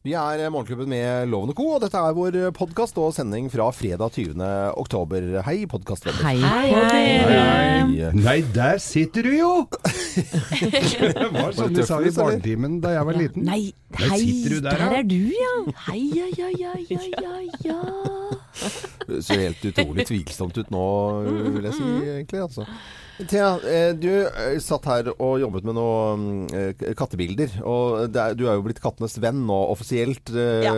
Vi er Morgenklubben med Loven og Co., og dette er vår podkast og sending fra fredag 20. oktober. Hei, podkastvenner. Hei Hei, hei. Hei. Nei, der sitter du jo! det var sånn de sa i barnetimen da jeg var liten. Nei, hei, sitter du der, der er du, ja. Hei, ja, ja, ja, ja, ja, Ser helt utrolig tvilsomt ut nå, vil jeg si, egentlig. Altså. Thea, eh, du eh, satt her og jobbet med noen eh, kattebilder. Og er, du er jo blitt kattenes venn nå, offisielt Ja.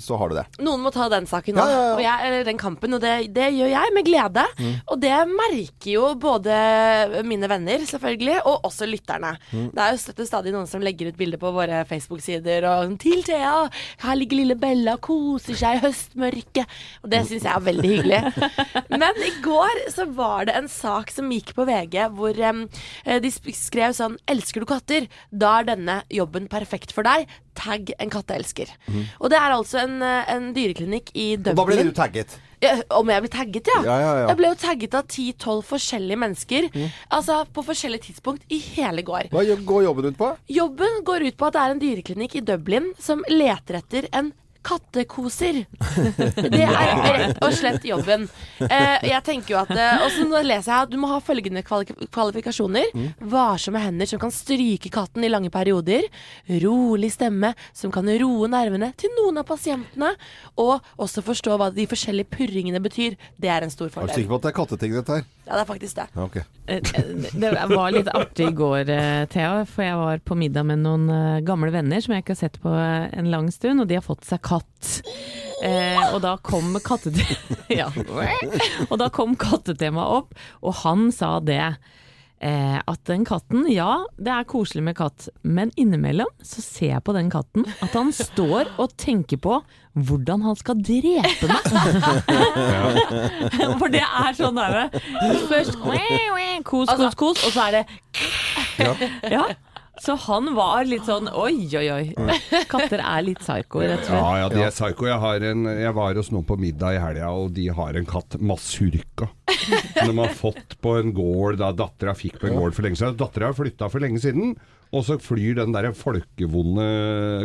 så har du det. Noen må ta den saken nå, Ja, ja. Jeg, eller den kampen, og det, det gjør jeg med glede. Og det merker jo både mine venner, selvfølgelig, og også lytterne. Det er jo stadig noen som legger ut bilder på våre Facebook-sider og sånn, 'Til Thea! Her ligger lille Bella og koser seg i høstmørket.' Og det syns jeg er veldig hyggelig. Men i går så var det en sak som gikk på VG, hvor eh, de skrev sånn 'Elsker du katter? Da er denne jobben perfekt for deg. Tagg en katteelsker'. Og det er altså en, eh, en dyreklinikk i Og da ble du tagget. Ja, om jeg ble tagget, ja. Ja, ja. Jeg ble jo tagget av 10-12 forskjellige mennesker. Altså på forskjellige tidspunkt i hele går. Hva går jobben ut på? Jobben går ut på at det er en dyreklinikk i Dublin som leter etter en kattekoser. Det er rett og slett jobben. Eh, jeg tenker jo at eh, Og så nå leser jeg at du må ha følgende kvali kvalifikasjoner. Varsomme hender som kan stryke katten i lange perioder. Rolig stemme som kan roe nervene til noen av pasientene. Og også forstå hva de forskjellige purringene betyr. Det er en stor Er du fordel. sikker på at det er katteting, dette her? Ja, det er faktisk det. Okay. Eh, Det var litt artig i går, Thea, for jeg var på middag med noen gamle venner som jeg ikke har sett på en lang stund, og de har fått seg katt. Eh, og da kom kattetema ja. Og da kom kattetemaet opp, og han sa det. Eh, at den katten, ja, det er koselig med katt, men innimellom så ser jeg på den katten at han står og tenker på hvordan han skal drepe meg. For det er sånn derre Først kos, kos, kos, og så er det ja. Så han var litt sånn oi, oi, oi. Katter er litt psyko, rett og slett. Ja, ja, de er psyko. Jeg, har en, jeg var hos noen på middag i helga, og de har en katt, Masurka. Som de har fått på en gård da dattera fikk på en gård for lenge siden. Dattera har flytta for lenge siden. Og så flyr den der folkevonde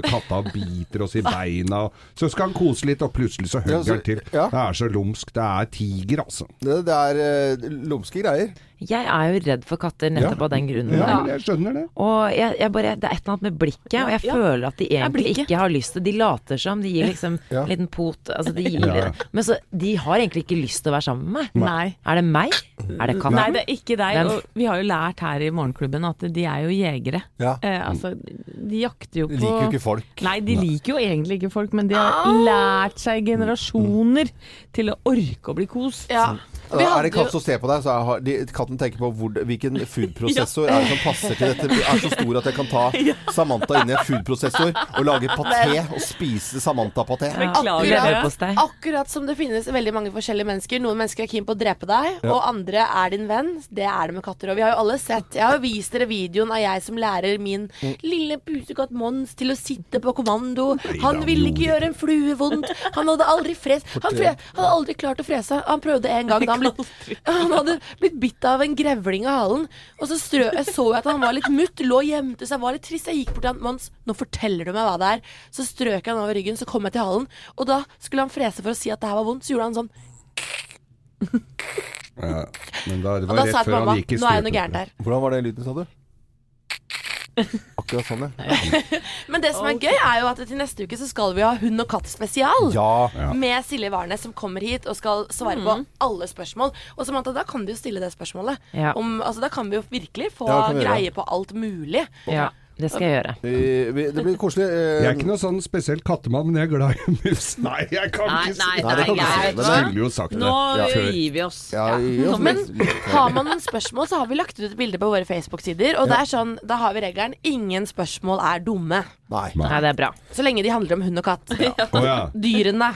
katta og biter oss i beina. Så skal han kose litt, og plutselig så hugger han til. ja. Det er så lumsk. Det er tiger, altså. Det, det er uh, lumske greier. Jeg er jo redd for katter nettopp Ja. av den grunnen. Ja, jeg skjønner det. Og jeg, jeg bare, det er et eller annet med blikket, og jeg Ja. føler at de egentlig ikke har lyst til De later som, de gir liksom Ja. en liten pot altså de gir, Ja. Men så, de har egentlig ikke lyst til å være sammen med meg. Nei. Er det meg? Er det katten? Nei, det er ikke deg. Og vi har jo lært her i Morgenklubben at de er jo jegere. Ja. Eh, altså, de jakter jo på De liker jo ikke folk. Nei, de liker jo egentlig ikke folk, men de har lært seg generasjoner til å orke å bli kost. Ja. Er det katt som ser på deg, så har, de, katten tenker på hvor, hvilken foodprosessor er det som passer til dette. Er så stor at jeg kan ta Samantha inn i en foodprosessor og lage paté og spise Samantha-paté. Ja. Akkurat, Akkurat som det finnes veldig mange forskjellige mennesker. Noen mennesker er keen på å drepe deg, og andre er din venn. Det er det med katter. Og vi har jo alle sett Jeg har vist dere videoen av jeg som lærer min lille pusekatt Mons til å sitte på kommando. Han ville ikke gjøre en flue vondt. Han hadde aldri fres Han fre hadde aldri klart å frese. Han prøvde en gang da han, blitt, han hadde blitt bitt av en grevling av halen. Og så strø, jeg så jeg at han var litt mutt, lå og gjemte seg, var litt trist. Jeg gikk bort til han. Mons, nå forteller du meg hva det er. Så strøk jeg han over ryggen, så kom jeg til halen. Og da skulle han frese for å si at det her var vondt, så gjorde han sånn. Ja, men da, det Og da da sa jeg til mamma nå er det noe gærent her. Hvordan var det lyden, sa du? Akkurat sånn, ja. Men det som er gøy, er jo at til neste uke så skal vi ha hund og katt spesial. Ja. Ja. Med Silje Warnes som kommer hit og skal svare på alle spørsmål. Og Samantha, da kan du jo stille det spørsmålet. Ja. Om, altså, da kan vi jo virkelig få greie på alt mulig. Ja, det skal jeg gjøre. Det blir koselig. eh, Jeg er ikke noe sånn spesielt kattemann, men jeg er glad i mus. Nei, jeg kan Nei, ikke si nei, Nei, det. Jeg skulle jo sagt det Nå før. gir vi oss. ja, gi oss Men har man noen spørsmål, så har vi lagt ut et bilde på våre Facebook-sider. Og det er sånn, da har vi regelen ingen spørsmål er dumme. Nei. Nei, det er bra. Så lenge de handler om hund og katt. Ja. Dyrene.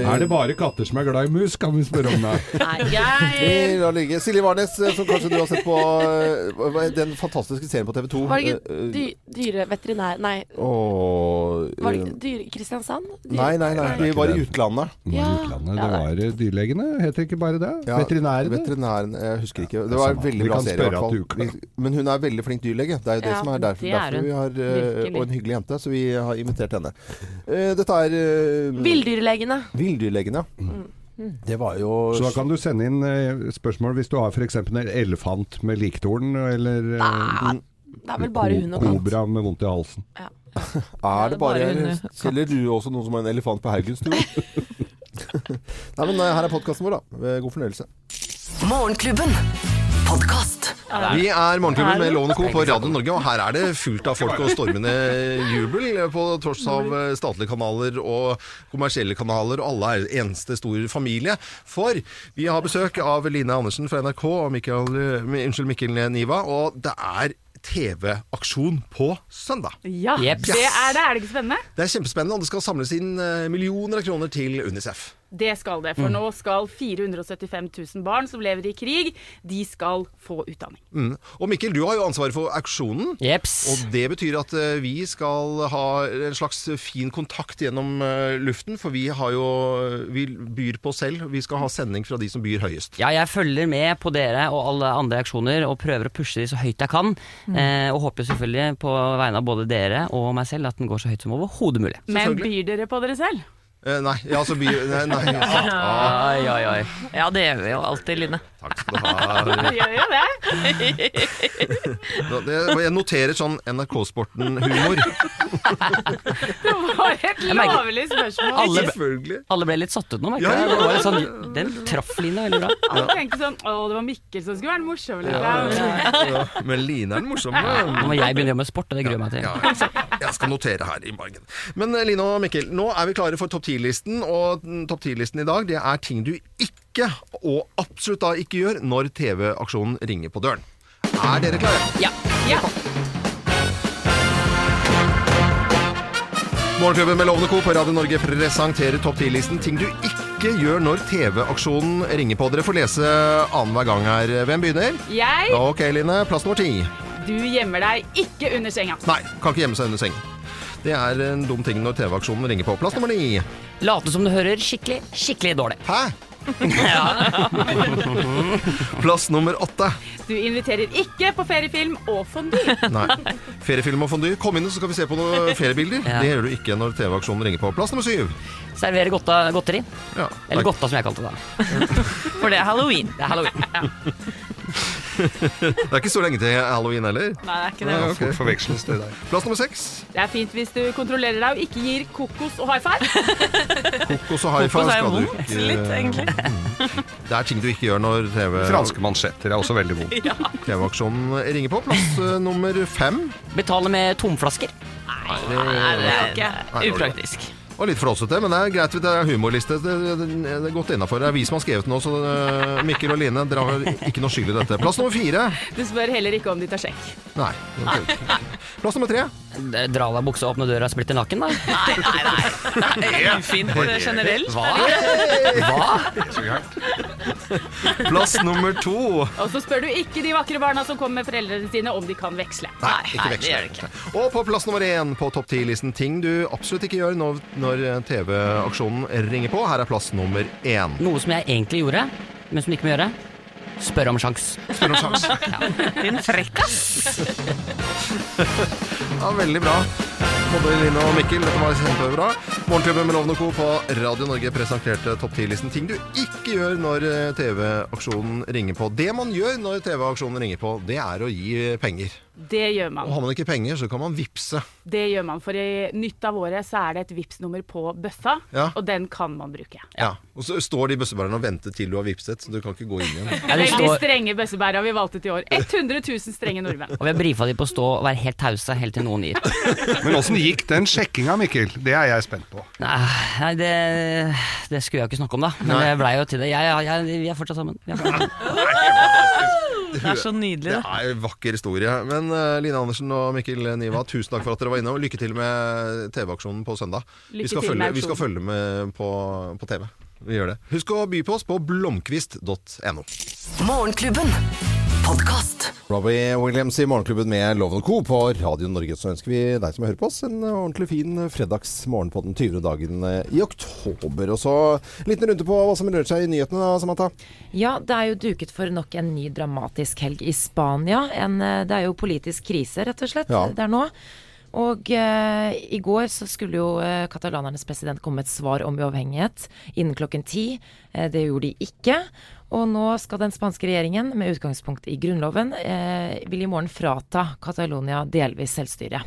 Er det bare katter som er glad i mus, kan vi spørre om det. Nei, Vi lar ligge. Silje Warnes, eh, som kanskje du har sett på eh, den fantastiske serien på TV 2. Var det ikke dy, dyreveterinær Nei, Åh, var det eh, ikke dyre... Kristiansand? Dyre- Nei, nei, nei. Vi var i utlandet. Det Ja. var utlandet. Det var eh, dyrlegene, heter ikke bare det? Ja, Veterinærene? Veterinæren, jeg husker ikke. Det var samme. en veldig Vi bra kan serie i spørre hvert at fall. Vi- Men hun er veldig flink dyrlege. Det er jo det Ja, som er derfor, det er derfor hun. vi har eh, Virkelig. Og en hyggelig jente, så vi har invitert henne. Eh, Dette er uh, Villdyrlegene. Villdyrlegen, ja. Det var jo Så da kan du sende inn eh, spørsmål hvis du har f.eks. en elefant med liktorn, eller eh, Ah, det er vel bare hund og katt. kobra med vondt i halsen. Er det det bare bare. Selger du også noen som har en elefant på Haugenstua? Nei, men eh, her er podkasten vår, da. God fornøyelse. Morgenklubben. Podkast. Vi er Morgenklubben med Loven Co. på Radio Norge, og her er det fullt av folk og stormende jubel på tross av eh, statlige kanaler og kommersielle kanaler, og alle er eneste stor familie. For vi har besøk av Line Andersen fra NRK og Mikkel, eh, unnskyld, Mikkel Niva, og det er TV-aksjon på søndag. Ja, Jeps. det er det. Er det ikke spennende? Det er kjempespennende, og det skal samles inn eh, millioner av kroner til Unicef. Det skal det. For nå skal 475 000 barn som lever i krig, de skal få utdanning. Mm. Og Mikkel, du har jo ansvaret for auksjonen. Jeps. Og det betyr at eh, vi skal ha en slags fin kontakt gjennom eh, luften, for vi har jo Vi byr på selv. Vi skal ha sending fra de som byr høyest. Ja, jeg følger med på dere og alle andre aksjoner og prøver å pushe de så høyt jeg kan. Eh, og håper selvfølgelig på vegne av både dere og meg selv at den går så høyt som overhodet mulig. Men byr dere på dere selv? Eh, nei, ja, altså byr Nei, nei ah, Oi, oi, oi. Ja, det gjør vi jo alltid, Line. takk skal du ha. Gjør jo det. Det, jeg noterer sånn NRK-sporten-humor. Det var et Jeg merker- lavlig spørsmål. Alle- Selvfølgelig. Alle ble litt satt ut nå, merker Ja, jeg. ja, Det var ja, litt sånn, den traff Line veldig bra. Alle tenkte sånn Å, det var Mikkel som skulle være den morsomme. Liksom. Ja, men Line er den morsomme. Nå må jeg begynne å jobbe med sport, og det gruer jeg meg til. Ja, jeg skal notere her i margen. Men eh, Line og Mikkel, nå er vi klare for topp 10-listen. Og topp 10-listen i dag det er ting du ikke, og absolutt da ikke gjør, når TV-aksjonen ringer på døren. Er dere klare? Ja. Ja. Morgenklubben med Lovende Co. på Radio Norge presenterer topp 10-listen ting du ikke gjør når TV-aksjonen ringer på. Dere får lese annenhver gang her. Hvem begynner? Jeg, Ok, Line. Plass nummer ti. Du gjemmer deg ikke under senga. Nei, kan ikke gjemme seg under sengen. Det er en dum ting når TV-aksjonen ringer på. Plass nummer ni. Late som du hører skikkelig, skikkelig dårlig. Hæ? Plass nummer åtte. Du inviterer ikke på feriefilm og fondue. Nei. Feriefilm og fondy. Kom inn, så skal vi se på noen feriebilder. Ja. Det gjør du ikke når TV-aksjonen ringer på. Plass nummer syv. Servere godta, godteri. Ja. Eller godta, som jeg kalte det. For det er halloween. Det er halloween. Det er ikke så lenge til halloween heller. Nei, det er ikke det. Nei, okay. Forveksles det der. Plass nummer seks. Det er fint hvis du kontrollerer deg og ikke gir kokos og high five. Kokos og high five skal du ikke litt, egentlig. Det er ting du ikke gjør når TV Franske mansjetter er også veldig vondt. TV-aksjonen ringer på. Plass eh, nummer fem. Betale med tomflasker. Nei, det er ikke upraktisk. Og litt flåsete, men det er greit. Det er humorliste. Det, det, det er godt innafor. Det er vi som har skrevet den nå, så eh, Mikkel og Line, dere har ikke noe skyld i dette. Plass nummer fire. Du spør heller ikke om de tar sjekk. Nei. Plass nummer tre. Eh, Dra av deg buksa, åpne døra, splitter nakken, da. Nei, nei, nei. Det er ufint generelt. Hva? Plass nummer to. Og så spør du ikke de vakre barna som kommer med foreldrene sine om de kan veksle. Nei, Nei, ikke det veksle. gjør det ikke. Og på plass nummer én på topp ti-listen ting du absolutt ikke gjør når, når TV-aksjonen ringer på. Her er plass nummer én. Noe som jeg egentlig gjorde, men som du ikke må gjøre. Spør om sjans. Spør om sjans. Din frekkas. Ja, veldig bra. Både Line og Mikkel, dette var kjempebra. Morgenklubben med Lovende Co. på Radio Norge presenterte topp 10-listen ting du ikke gjør når eh, TV-aksjonen ringer på. Det man gjør når TV-aksjonen ringer på, det er å gi penger. Det gjør man. Og har man ikke penger, så kan man vippse. Det gjør man, For i nytt av året så er det et Vipps-nummer på bøssa, Ja. og den kan man bruke. Ja. Og så står de bøssebærerne og venter til du har vippset, så du kan ikke gå inn igjen. Veldig står, strenge bøssebærere vi valgte til i år. 100 000 strenge nordmenn. og vi har brifa de på å stå og være helt tause helt til noen gir. Men åssen gikk den sjekkinga, Mikkel? Det er jeg spent på. Nei, det, det skulle jeg jo ikke snakke om, da. Men Nei. det blei jo til det. Jeg, jeg, jeg, vi er fortsatt sammen. Vi er fortsatt sammen. Det er så nydelig, Det er en vakker historie. Men Line Andersen og Mikkel Niva, tusen takk for at dere var inne. Og lykke til med TV-aksjonen på søndag. Vi skal, følge, vi skal følge med på, på TV. Vi gjør det. Husk å by på oss på blomkvist.no. Morgenklubben. Podkast. Robbie Williams i Morgenklubben med Loven Co. på Radio Norge. Så ønsker vi deg som hører på oss en ordentlig fin fredagsmorgen på den 20. dagen eh, i oktober. Og så en liten runde på hva som rører seg i nyhetene, da, Samantha. Ja, det er jo duket for nok en ny dramatisk helg i Spania. En, eh, det er jo politisk krise, rett og slett, Ja. der nå. Og eh, i går så skulle jo eh, katalanernes president komme med et svar om uavhengighet innen klokken ti. Eh, det gjorde de ikke. Og nå skal den spanske regjeringen, med utgangspunkt i grunnloven, eh, vil i morgen frata Catalonia delvis selvstyre.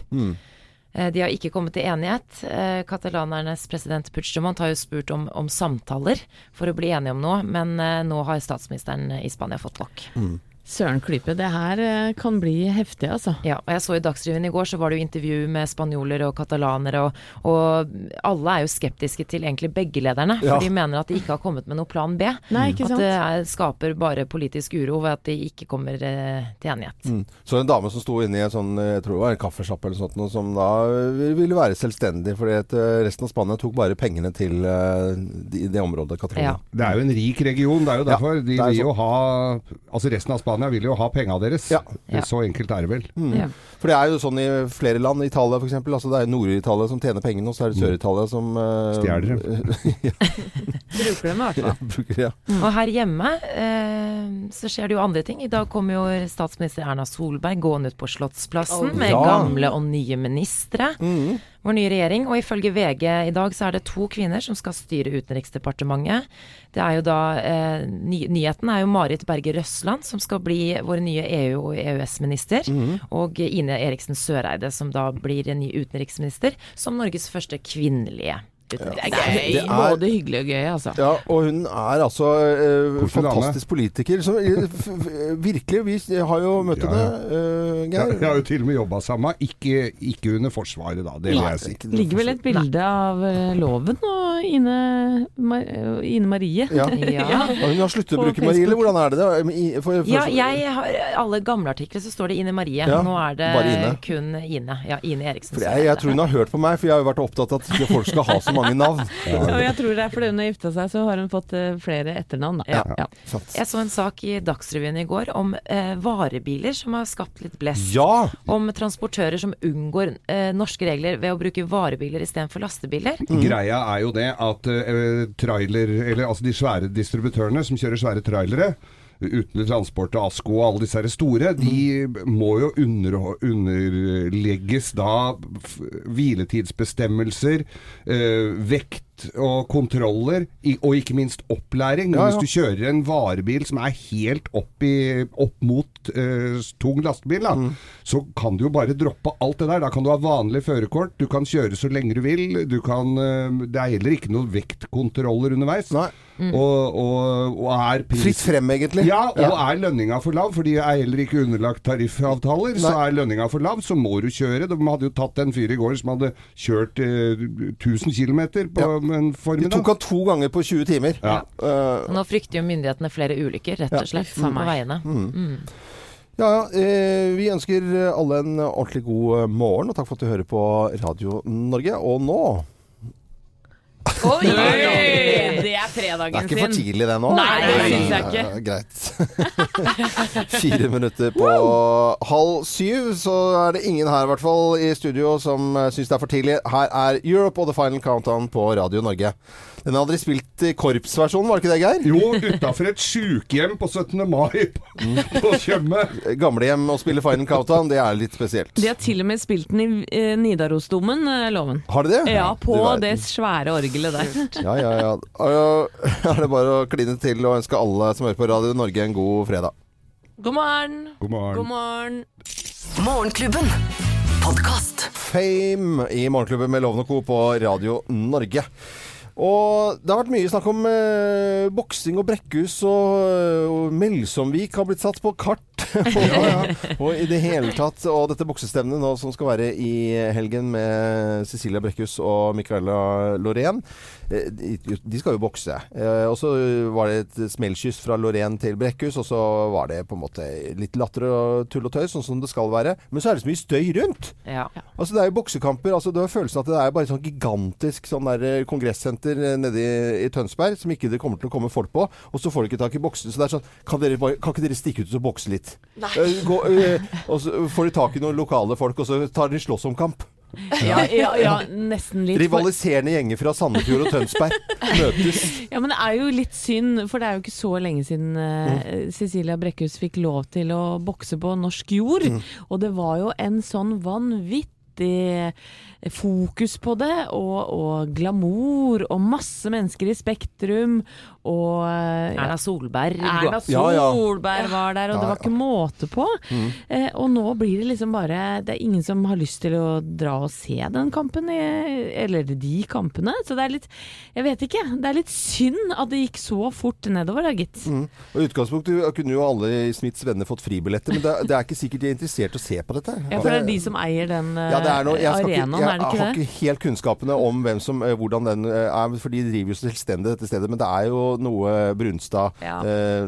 Eh, De har ikke kommet til enighet. Eh, Katalanernes president Puigdemont har jo spurt om, om samtaler for å bli enige om noe, men nå har statsministeren i Spania fått nok. Søren klype, det her eh, kan bli heftig, altså. Ja, og jeg så i Dagsrevyen i går, så var det jo intervju med spanjoler og katalanere, og, og alle er jo skeptiske til egentlig begge lederne. Ja. For de mener at de ikke har kommet med noe plan B. Nei, ikke At det er, skaper bare politisk uro ved at de ikke kommer eh, til enighet. Mm. Så en dame som sto inne i en sånn, jeg tror det var en kaffesjappe eller sånt, noe, som da eh, ville være selvstendig, fordi at eh, resten av Spania tok bare pengene til eh, de, det området, Katrine. Ja. Det er jo en rik region, det er jo Ja, derfor. De er vil jo ha Altså resten av Spania vil jo ha penga deres. Ja. Så enkelt er det vel. Mm. Ja. For det er jo sånn i flere land, Italia f.eks. Altså det er Nord-Italia som tjener pengene, og så er det Sør-Italia som uh, Stjeler Bruker dem i hvert fall. bruker. Ja. Og her hjemme eh, så skjer det jo andre ting. I dag kommer jo statsminister Erna Solberg gående ut på Slottsplassen med ja. gamle og nye ministre. Mm. Vår nye regjering. Og ifølge VG i dag så er det to kvinner som skal styre Utenriksdepartementet. Det er jo da eh, ny, Nyheten er jo Marit Berger Røsland som skal bli vår nye EU- og EØS-minister. Og Ine Eriksen Søreide som da blir en ny utenriksminister som Norges første kvinnelige Det er gøy. Det er- Både hyggelig og gøy, altså. Ja, og hun er altså eh, fantastisk politiker. Som, eh, virkelig, vi har jo møtt Ja, henne, eh, Geir. jeg har jo til og med jobba sammen. Ikke, ikke under Forsvaret, da. Det vil jeg si. Det Ligger vel et bilde av eh, loven og Ine, Mar Ine Marie. Ja. Ja. Hun har sluttet å bruke Marie, eller hvordan er det? det? For, for, Ja, jeg har alle gamle artikler så står det Ine Marie. Ja, Nå er det Ine. kun Ine. Ja, Ine Eriksen. for jeg, jeg tror hun har hørt på meg, for jeg har jo vært opptatt av at folk skal ha så mange navn. Ja, jeg tror det er fordi hun har gifta seg, så har hun fått eh, flere etternavn. Ja. Ja. Jeg så en sak i Dagsrevyen i går om eh, varebiler som har skapt litt blest. Ja! Om transportører som unngår eh, norske regler ved å bruke varebiler istedenfor lastebiler. Greia er jo det at eh, trailer, eller altså de svære distributørene som kjører svære trailere, uten transport og Asko og alle disse her store, de må jo under, underlegges da hviletidsbestemmelser, eh, vekt og kontroller, og ikke minst opplæring. Men Ja, ja. hvis du kjører en varebil som er helt opp, i, opp mot uh, tung lastebil, da, Mm. så kan du jo bare droppe alt det der. Da kan du ha vanlig førerkort, du kan kjøre så lenge du vil. Du kan, uh, det er heller ikke noen vektkontroller underveis. Nei. Og, og, og er pris- Fritt frem, egentlig. Ja, og er lønninga for lav, for de er heller ikke underlagt tariffavtaler, så er lønninga for lav, så må du kjøre. De hadde jo tatt en fyr i går som hadde kjørt eh, 1000 km på Ja. En De tok han to ganger på 20 timer. Ja. Uh, nå frykter jo myndighetene flere ulykker, rett og slett, ja. på veiene. Mm. Mm. ja. Eh, vi ønsker alle en ordentlig god eh, morgen, og takk for at du hører på Radio Norge. Og nå Oi! Det er Det er ikke for tidlig det nå. Nei, det syns jeg ikke. Ja, greit. Fire minutter på halv syv, så er det ingen her i hvert fall i studio som syns det er for tidlig. Her er Europe og The Final Countdown på Radio Norge. Den hadde de spilt i korpsversjonen, var det ikke det, Geir? Jo, utafor et sjukehjem på 17. mai på, Tjøme. Gamlehjem og spille Final Countdown, det er litt spesielt. De har til og med spilt den i eh, Nidarosdomen, eh, Loven. Har de det? Ja, på det svære orgelet der. Ja, ja, ja. Og, Er det bare å kline til og ønske alle som hører på Radio Norge en god fredag. God morgen. God morgen. God morgen. Morgenklubben. Podkast. Fame i Morgenklubben med Loven og Co. på Radio Norge. Og det har vært mye snakk om eh, boksing og Brekkhus, og, og Melsomvik har blitt satt på kart. og, og i det hele tatt Og dette boksestevnet nå som skal være i helgen med Cecilia Brekkhus og Micaela Lorén, eh, de, de skal jo bokse. Eh, og så var det et smellkyss fra Lorén til Brekkhus, og så var det på en måte litt latter og tull og tøys, sånn som det skal være. Men så er det så mye støy rundt. Ja. Altså Det er jo boksekamper. altså Du har følelsen at det er bare et sånn gigantisk sånn der eh, kongressenter eh, nede i, i Tønsberg som ikke det kommer til å komme folk på. Og så får de ikke tak i boksene. Så det er sånn Kan, dere kan ikke dere stikke ut og bokse litt? Nei. gå, eh, og så får de tak i noen lokale folk, og så tar de slåssomkamp. Ja, ja, ja, nesten litt. Rivaliserende gjenger fra Sandefjord og Tønsberg møtes. ja, men det er jo litt synd, for det er jo ikke så lenge siden eh, Cecilia Brekkhus fikk lov til å bokse på norsk jord. Og det var jo en sånn vanvittig fokus på det, og, og glamour, og masse mennesker i Spektrum, og eh, Erna Solberg. Erna Ja, ja. Solberg var der, og det var ikke måte på. Eh, og nå blir det liksom bare Det er ingen som har lyst til å dra og se den kampen, eller de kampene. Så det er litt Jeg vet ikke. Det er litt synd at det gikk så fort nedover, da, gitt. Og I utgangspunktet kunne jo alle i Smiths venner fått fribilletter, men det, det er ikke sikkert de er interessert i å se på dette. Ja, for det er de som eier den eh, Ja, noe, jeg, skal ikke, jeg, er det ikke har ikke helt kunnskapene om som, eh, hvordan den eh, er, for de driver jo selvstendig dette stedet. Men det er jo noe Brunstad, Ja. eh,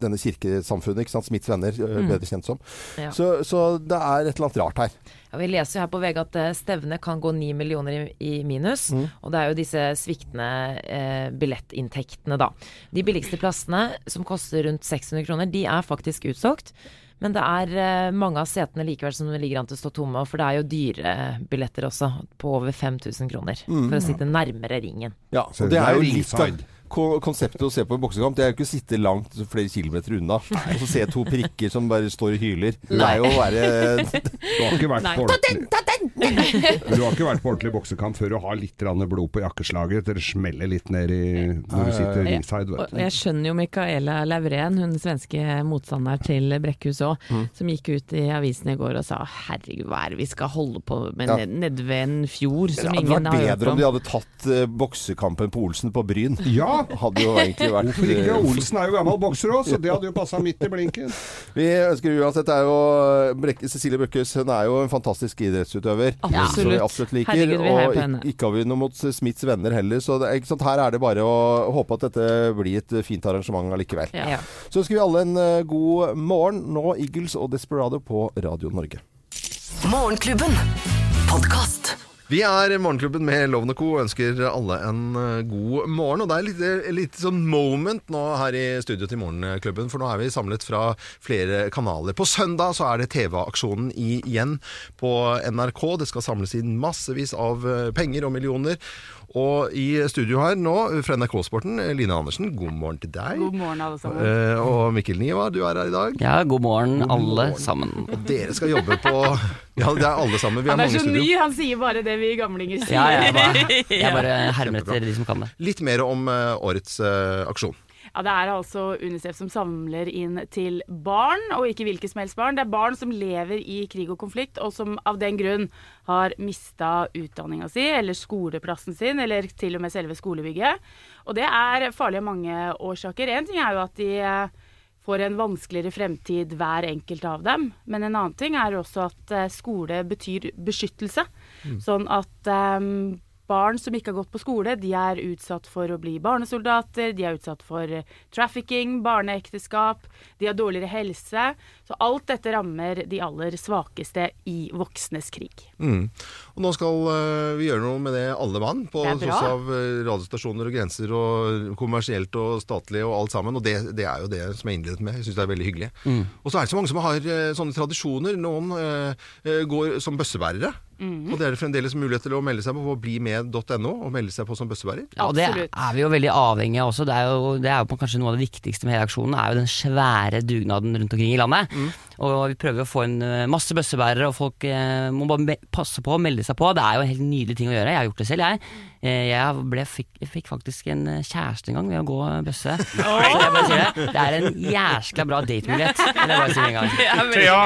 denne kirkesamfunnet, ikke sant, Smiths venner, eh, Mm. bedre kjent som. Ja. Så, så det er et eller annet rart her. Ja, vi leser jo her på VG at stevnet kan gå 9 millioner i, i minus. Og det er jo disse sviktende eh, billettinntektene, da. De billigste plassene, som koster rundt 600 kroner, de er faktisk utsolgt. Men det er eh, mange av setene likevel som ligger an til å stå tomme. For det er jo dyre billetter også, på over 5000 kroner. For å sitte nærmere ringen. Ja, og det er jo litt av konseptet å se på en boksekamp. Det er jo ikke å sitte langt flere kilometer unna og så se to prikker som bare står og hyler. Det er jo å være Du har ikke vært Nei. Du har ikke vært på ordentlig boksekamp før du har litt blod på jakkeslaget. Dere smeller litt ned i når du sitter ringside. Jeg skjønner jo Micaela Lavrén, hun svenske motstanderen til Brekkhus òg, Mm. som gikk ut i avisen i går og sa herregud, hva er det vi skal holde på med Ja. ned, nede ved en fjord som ingen har hørt om. Det hadde vært bedre om de hadde tatt uh, boksekampen på Olsen på Bryn. Ja, Hadde jo egentlig vært hvorfor ikke? eh, Olsen er jo gammel bokser òg, så det hadde jo passa midt i blinken. Vi ønsker uansett det er jo Brekke, Cecilie Brekkhus, hun er jo en fantastisk idrettsutøver. Absolutt. Som vi absolutt liker. Herregud, vi og ikke, ikke har vi noe mot Smiths venner heller. Så det, er ikke sant, her er det bare å håpe at dette blir et eh, fint arrangement allikevel. Ja. Ja. Så ønsker vi alle en eh, god morgen. Nå Eagles og Desperado på Radio Norge. Morgenklubben. Podkast. Vi er Morgenklubben med Lovende Co. og ønsker alle en eh, god morgen. Og det er litt, eh, litt sånn moment nå her i studio til Morgenklubben, for nå er vi samlet fra flere kanaler. På søndag så er det TV-aksjonen igjen på NRK. Det skal samles inn massevis av eh, penger og millioner. Og i studio her nå, fra NRK-sporten, Line Andersen, god morgen til deg. God morgen, alle sammen. Eh, og Mikkel Niva, du er her i dag. Ja, god morgen, God alle morgen. sammen. Og dere skal jobbe på Ja, det er alle sammen. Vi er Han er mange i så ny, han sier bare det vi gamlinger sier. Ja, jeg bare, jeg bare hermer etter de som kan det. Litt mer om eh, årets uh, aksjon. Ja, Det er altså Unicef som samler inn til barn, og ikke hvilke som helst barn. Det er barn som lever i krig og konflikt, og som av den grunn har mista utdanninga si, eller skoleplassen sin, eller til og med selve skolebygget. Og det er farlig av mange årsaker. Én ting er jo at de eh, får en vanskeligere fremtid, hver enkelt av dem. Men en annen ting er også at eh, skole betyr beskyttelse. Sånn at eh, barn som ikke har gått på skole, de er utsatt for å bli barnesoldater, de er utsatt for eh, trafficking, barneekteskap, de har dårligere helse. Så alt dette rammer de aller svakeste i voksnes krig. Mm. Og nå skal eh, vi gjøre noe med det alle mann, på er tross av eh, radiostasjoner og grenser og kommersielt og statlig og alt sammen. Og det, det er jo det som jeg innledet med. Jeg syns det er veldig hyggelig. Og så er det så mange som har sånne tradisjoner. Noen eh, går som bøssebærere. Og det er det fremdeles mulighet til å melde seg på på blimed.no og melde seg på som bøssebærer. Ja, og det er vi jo veldig avhengig av også. Det er jo, det er jo på kanskje noe av det viktigste med hele aksjonen, er jo den svære dugnaden rundt omkring i landet. Og vi prøver å få inn eh, masse bøssebærere, og folk eh, må bare me passe på å melde seg på. Det er jo en helt nydelig ting å gjøre. Jeg har gjort det selv, jeg. Eh, jeg ble, fikk, fikk faktisk en eh, kjæreste en gang ved å gå bøsse. Sier det. det er en jæskla bra datemulighet. si. Thea,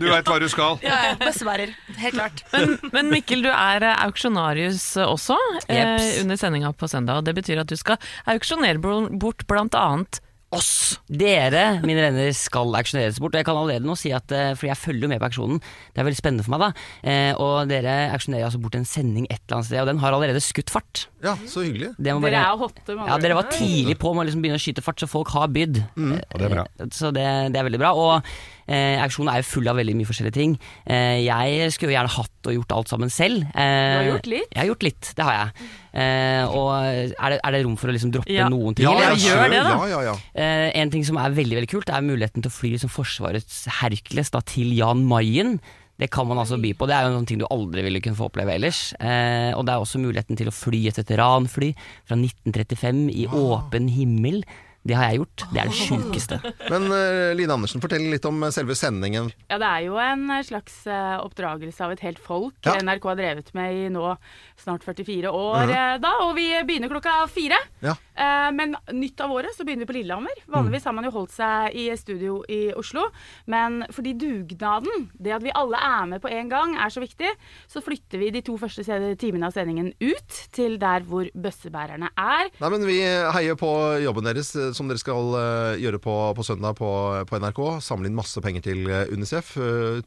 du veit hva du skal. Ja, ja, Bøssebærer. Helt klart. Men, Men Mikkel, du er eh, auksjonarius også eh, under sendinga på søndag. og Det betyr at du skal auksjonere bort blant annet oss. Dere, mine venner, skal auksjoneres bort. Og jeg kan allerede nå si at, eh, fordi jeg følger jo med på auksjonen, det er veldig spennende for meg da. Eh, og dere auksjonerer altså bort en sending et eller annet sted, og den har allerede skutt fart. Ja, så hyggelig. Det må Dere er hotte. Ja, dere var tidlig på med å liksom begynne å skyte fart, så folk har bydd. Og det er bra. Eh, Så det, det er veldig bra. Og eh, auksjonen er jo full av veldig mye forskjellige ting. Eh, jeg skulle jo gjerne hatt og gjort alt sammen selv. Eh, Du har gjort litt? Jeg har gjort litt, det har jeg. Eh, og er det, er det rom for å liksom droppe Ja. noen ting? Ja, jeg ja, gjør det, da. Ja, ja, ja. Eh, en ting som er veldig veldig kult, er muligheten til å fly som Forsvarets Hercules da, til Jan Mayen. Det kan man altså by på. Det er jo noen ting du aldri ville kunne få oppleve ellers. Eh, og det er også muligheten til å fly et veteranfly fra 1935 i åpen himmel. Det har jeg gjort. Det er det sjukeste. Men uh, Line Andersen, fortell litt om eh, selve sendingen. Ja, det er jo en eh, slags oppdragelse av et helt folk Ja. NRK har drevet med i nå snart 44 år eh, da, og vi begynner klokka fire. Ja. Eh, men nytt av året så begynner vi på Lillehammer. Vanligvis har man jo holdt seg i studio i Oslo, men fordi dugnaden, det at vi alle er med på en gang, er så viktig, så flytter vi de to første timene av sendingen ut til der hvor bøssebærerne er. Nei, men Vi heier på jobben deres, eh, som dere skal gjøre på, på søndag på, på NRK. Samle inn masse penger til UNICEF.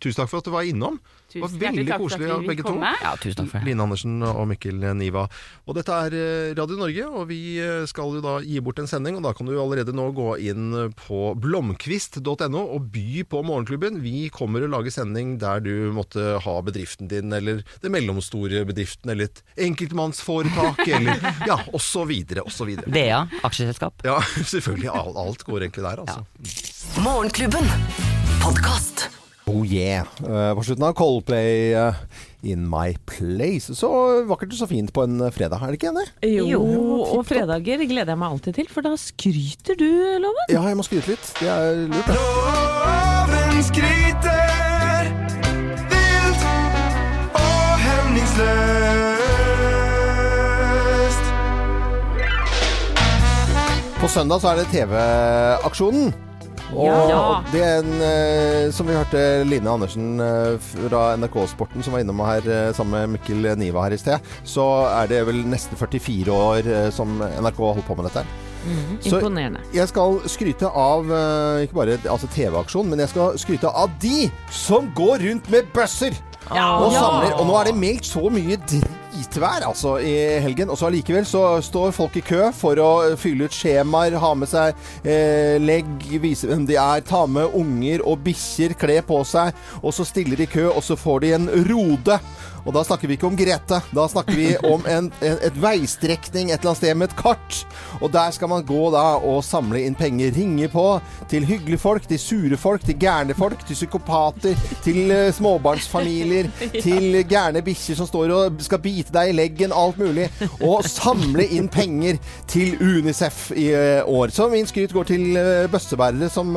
Tusen takk for at du var innom. Det var veldig koselig av begge to. Ja, tusen takk for det. Line Andersen og Mikkel Niva. Og dette er eh, Radio Norge, og vi eh, skal jo da gi bort en sending. Og da kan du allerede nå gå inn på blomkvist.no og by på Morgenklubben. Vi kommer å lage sending der du måtte ha bedriften din, eller det mellomstore bedriften, eller et enkeltmannsforetak, eller ja, og så videre, og så. DA, aksjeselskap. Ja, selvfølgelig. Alt, alt går egentlig der, altså. Morgenklubben. Podkast. Oh yeah. Eh, på slutten av Coldplay eh, In My Place. Så vakkert og så fint på en eh, fredag, er det ikke enig? Jo, og fredager gleder jeg meg alltid til, for da skryter du, Loven. Ja, jeg må skryte litt. Det er lurt, det. Loven skryter vilt og hemningsløst. På søndag så er det TV-aksjonen. Og Ja. er en, som vi hørte Line Andersen eh, fra NRK Sporten som var innom her eh, sammen med Mikkel Niva her i sted, så er det vel nesten 44 år eh, som NRK har holdt på med dette. her. Så- Imponerende. Jeg skal skryte av eh, ikke bare altså TV-aksjonen, men jeg skal skryte av de som går rundt med bøsser! Og samler. Og nå er det meldt så mye dritvær altså, i helgen. Og så allikevel så står folk i kø for å fylle ut skjemaer, ha med seg eh, legg, vise hvem de er, ta med unger og bikkjer, kle på seg. Og så stiller de kø, og så får de en rode. Og da snakker vi ikke om Grete. Da snakker vi om en, en, et veistrekning et eller annet sted med et kart. Og der skal man gå da og samle inn penger. Ringe på til hyggelige folk, til sure folk, til gærne folk, til psykopater, til uh, småbarnsfamilier, til gærne bikkjer som står og skal bite deg i leggen, alt mulig. Og samle inn penger til Unicef i uh, år. Så min skryt går til uh, bøssebærere som,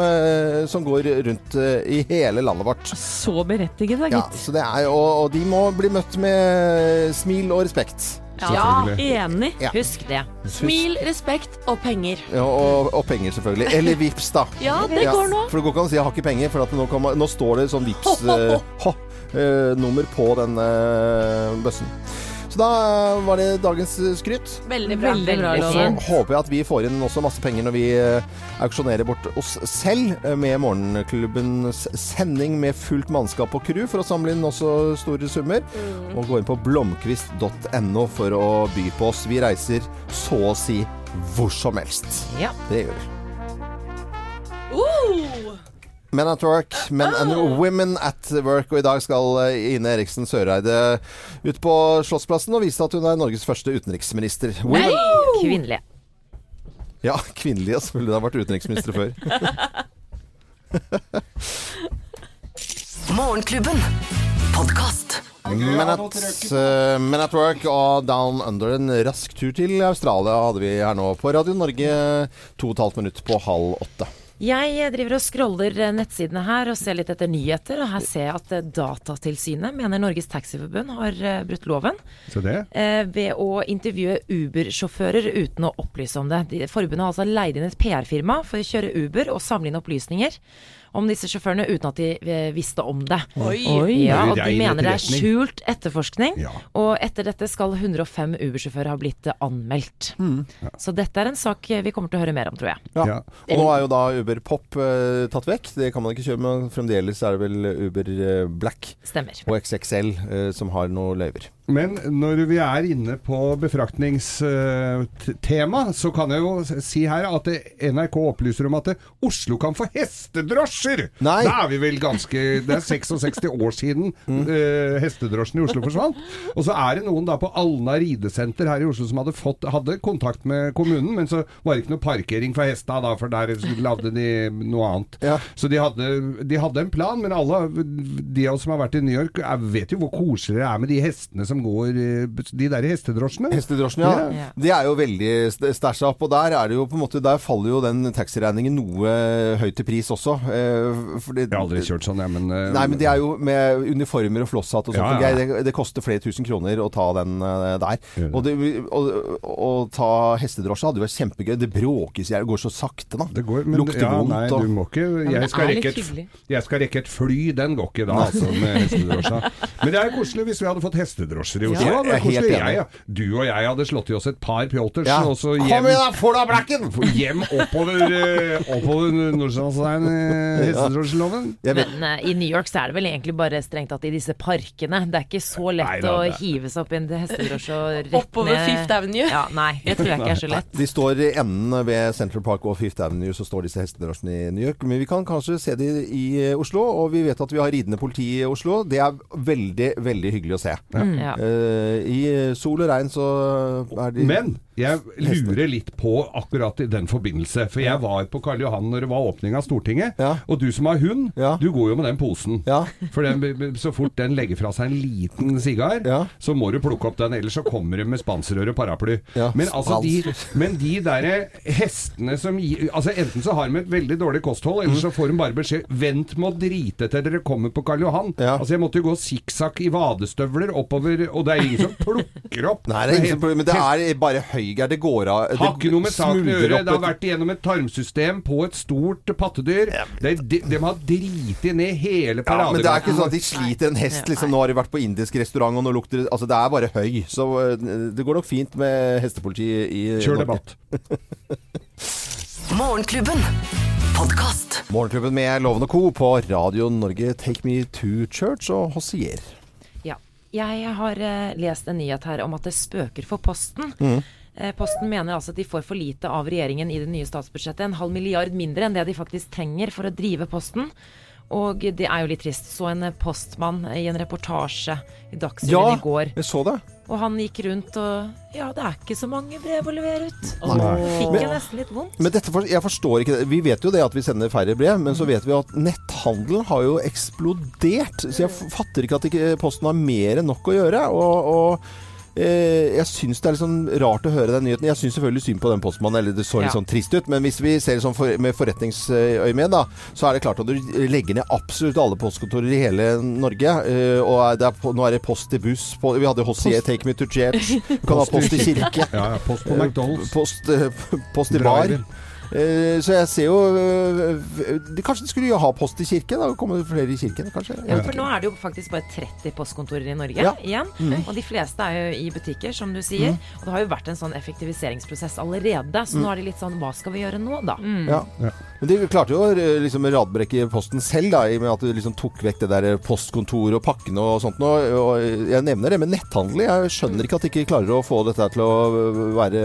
som går rundt i hele landet vårt. Så berettiget, da, Ja, gitt. så det er, og, og de må bli møtt med smil og respekt. Ja, enig. Ja. Husk det. Smil, respekt og penger. Ja, og, og penger, selvfølgelig. Eller vips, da. Ja, det går nå. For det går ikke an å si 'jeg har ikke penger', for at nå, kan man, nå står det sånn vips eh, ho, eh, nummer på den uh, bøssen. Så da eh, var det dagens eh, skryt. Veldig bra. Veldig bra, Og så håper jeg at vi får inn også masse penger når vi eh, auksjonerer bort oss selv med Morgenklubbens sending med fullt mannskap og crew for å samle inn også store summer. Og gå inn på blomkvist.no for å by på oss. Vi reiser så å si hvor som helst. Ja. Det gjør vi. Men at work, men and women at work. Og i dag skal eh, Ine Eriksen Søreide ut på Slottsplassen og vise at hun er Norges første utenriksminister. Nei! Kvinnelige. Ja, kvinnelige. Hun har vært utenriksminister før. Morgenklubben. Men at, eh, men at Work og Down Under en rask tur til Australia hadde vi her nå på Radio Norge to og et halvt minutt på halv åtte. Jeg driver og scroller eh, nettsidene her og ser litt etter nyheter, og her ser jeg at eh, Datatilsynet mener Norges Taxiforbund har eh, brutt loven Så det. ved å intervjue Uber-sjåfører uten å opplyse om det. Forbundet har altså leid inn et PR-firma for å kjøre Uber og samle inn opplysninger. Om disse sjåførene uten at de eh, visste om det. Oi. Oi. Ja, og de mener det er skjult etterforskning. Ja. Og etter dette skal 105 Uber-sjåfører ha blitt eh, anmeldt. Så dette er en sak eh, vi kommer til å høre mer om, tror jeg. Ja. Ja. Og nå er jo da Uber Pop eh, tatt vekk. Det kan man ikke kjøre men Fremdeles er det vel Uber Black Stemmer. og XXL eh, som har noe løyver. Men når vi er inne på befraktningstema, så kan jeg jo si her at NRK opplyser om at Oslo kan få hestedrosjer! Nei. Da er vi vel ganske Det er 66 år siden eh, hestedrosjen i Oslo forsvant. Og så er det noen da på Alna ridesenter her i Oslo som hadde, fått, hadde kontakt med kommunen, men så var det ikke noe parkering for hesta da, for der lagde de noe annet. Ja. Så de hadde, de hadde en plan, men alle de av oss som har vært i New York, vet jo hvor koselig det er med de hestene som går eh, De der hestedrosjene. Hestedrosjene, ja. Ja. De er jo veldig st- stæsja opp. Og der er det jo på en måte Der faller jo den taxiregningen noe høyt i pris også. Eh, fordi, Jeg har aldri kjørt sånn, jeg, men eh, Nei, men de er jo med uniformer og flosshatt og sånt. Ja, ja. Det, det koster flere tusen kroner å ta den eh, der. Og det, å, ta hestedrosje hadde jo vært kjempegøy. Det bråkes jeg. Det går så sakte, da. det går, men, Lukter ja, vondt Nei, og du må ikke jeg skal, rekke et, jeg skal rekke et fly, den går ikke da, altså, med hestedrosja. Men det er koselig hvis vi hadde fått hestedrosjer i Oslo. Ja, Det er helt enig. Jeg, ja. Du og jeg hadde slått i oss et par pjolters, Ja. og så Kom igjen, da! Få deg av blekken! hjem oppover, eh, oppover Nordstrandsveien, eh, hestedrosjeloven. Jeg Men uh, i New York så er det vel egentlig bare strengt tatt i disse parkene. Det er ikke så lett Nei da, å hive seg opp i en hestedrosje og rett Oppover Fifth Avenue. Ja, nei, det tror jeg ikke er så lett. de står i enden ved Central Park og Fifth Avenue, så står disse hestedrosjene i New York. Men vi kan kanskje se de i Oslo, og vi vet at vi har ridende politi i Oslo. Det er veldig, veldig hyggelig å se. Ja. Eh, I sol og regn så er de Men jeg lurer litt på akkurat i den forbindelse. For jeg var på Karl Johan når det var åpning av Stortinget. Ja. Og du som har hund, Ja. du går jo med den posen. Ja. For den, så fort den legger fra seg en liten sigar, så må du plukke opp den. Ellers så kommer de med spanserør og paraply. Men, altså de, men de derre hestene som gir Altså Enten så har de et veldig dårlig kosthold, eller så får de bare beskjed Vent med å drite til dere kommer på Karl Johan. Altså Jeg måtte jo gå sikksakk i vadestøvler oppover, og det er ingen som plukker opp. Nei, det er ingen som plukker, men det er bare høygeir. Det går av det Har ikke noe med saken å gjøre. Det har vært igjennom et tarmsystem på et stort pattedyr. De, de, de har driti ned hele ja, men det er ikke sånn at de sliter en hest. Liksom, nå har de vært på indisk restaurant, og nå lukter det Altså, det er bare høy. Så eh, det går nok fint med hestepoliti i Kjør debatt. Morgenklubben. Podcast. Morgenklubben med Lovende Co. på Radio Norge. Take me to church og Hossier. Ja. Jeg har uh, lest en nyhet her om at det spøker for Posten. Eh, Posten mener altså at de får for lite av regjeringen i det nye statsbudsjettet. En halv milliard mindre enn det de faktisk trenger for å drive Posten. Og det er jo litt trist. Så en eh, postmann i en reportasje i Dagsrevyen Ja, i går. jeg så det. Og han gikk rundt og Ja, det er ikke så mange brev å levere ut. Og fikk Men- jeg nesten litt vondt. Men dette, for, jeg forstår ikke det. Vi vet jo det at vi sender færre brev, men så vet vi at netthandelen har jo eksplodert. Så jeg fatter ikke at ikke Posten har mer enn nok å gjøre. Og, og eh, jeg syns det er litt sånn rart å høre den nyheten. Jeg syns selvfølgelig synd på den postmannen, eller det så litt Ja. sånn trist ut. Men hvis vi ser det sånn for, med forretningsøyemed, da, så er det klart at du legger ned absolutt alle postkontorer i hele Norge. eh, og er det er, nå er det post i buss. På, vi hadde Hossier, Take Me to Church. Du kan ha post i kirke. Ja, ja, post på McDonald's. Post, eh, post i bar. Eh, Så jeg ser jo eh, Kanskje de skulle jo ha post i kirken? Da kommer det flere i kirken, kanskje? Ja, for nå er det jo faktisk bare 30 postkontorer i Norge Ja. igjen. Og de fleste er jo i butikker, som du sier. Og det har jo vært en sånn effektiviseringsprosess allerede. Så nå er det litt sånn Hva skal vi gjøre nå, da? Ja. Ja. Men de klarte jo å eh, liksom radbrekke posten selv, da, i og med at du liksom tok vekk det der postkontoret og pakkene og sånt. Og, Og jeg nevner det med netthandel. Jeg skjønner ikke at de ikke klarer å få dette til å være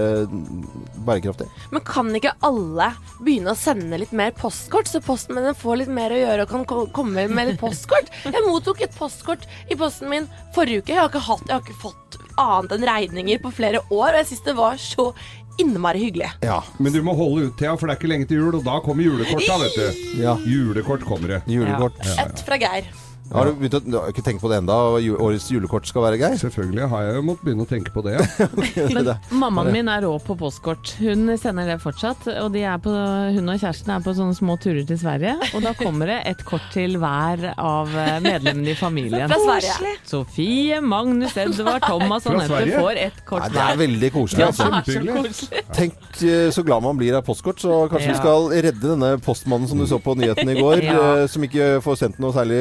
bærekraftig. Men kan ikke alle begynne å sende litt mer postkort, så postmennene får litt mer å gjøre og kan komme med litt postkort? Jeg mottok et postkort i posten min forrige uke. Jeg har ikke, hatt, jeg har ikke fått annet enn regninger på flere år, og jeg syns det var så innmari hyggelig. Ja. Men du må holde ut, Thea, for det er ikke lenge til jul, og da kommer julekort da, vet du. Ja. Julekort kommer det. Julekort. Et fra Geir. Har du, begynt å, du har ikke tenkt på det enda Årets julekort skal være, Geir? Selvfølgelig har jeg jo måttet begynne å tenke på det. Ja. Men Det- mammaen min er rå på postkort. Hun sender det fortsatt. Og de er på, hun og kjæresten er på sånne små turer til Sverige. Og da kommer det et kort til hver av eh, medlemmene i familien. Fra Sverige. Sofie, Magnus, Edvard, Thomas og Fra Sverige? får ett kort Nei, det er hver. veldig koselig. Ja, Altså. er Kjempehyggelig. Tenk eh, så glad man blir av postkort, så kanskje vi skal redde denne postmannen som du så på nyhetene i går, Ja. eh, som ikke får sendt noe særlig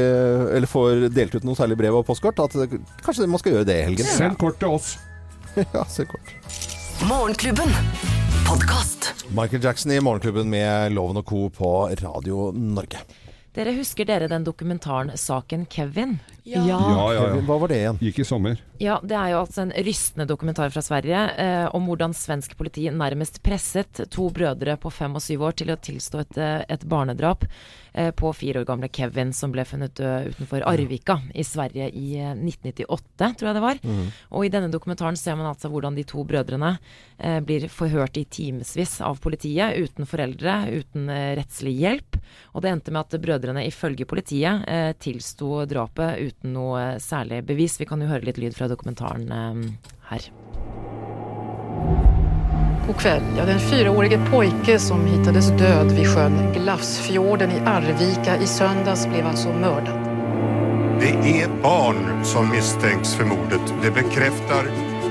Eller får delt ut noe særlig brev og postkort. At kanskje man skal gjøre det i helgen. Send kort til oss. Ja, send kort. Morgenklubben. Podcast. Michael Jackson i Morgenklubben med Loven og Co. på Radio Norge. Dere husker dere den dokumentaren 'Saken Kevin'? Ja, ja, ja. ja. Hva var det igjen? Gikk i sommer. Ja, det er jo altså en rystende dokumentar fra Sverige eh, om hvordan svensk politi nærmest presset to brødre på fem og syv år til å tilstå et, eh, et barnedrap eh, på fire år gamle Kevin, som ble funnet død utenfor Arvika i Sverige i eh, 1998, tror jeg det var. Og i denne dokumentaren ser man altså hvordan de to brødrene eh, blir forhørt i timevis av politiet, uten foreldre, uten eh, rettslig hjelp. Og det endte med at brødrene ifølge politiet eh, tilsto drapet uten noe eh, særlig bevis. Vi kan jo høre litt lyd fra dokumentaren eh, her. God kväll. Ja, den fyraårige pojke som hittades død vid sjön Glafsfjorden i Arvika i söndags blev alltså mördad. Det er barn som misstänks for mordet. Det bekräftar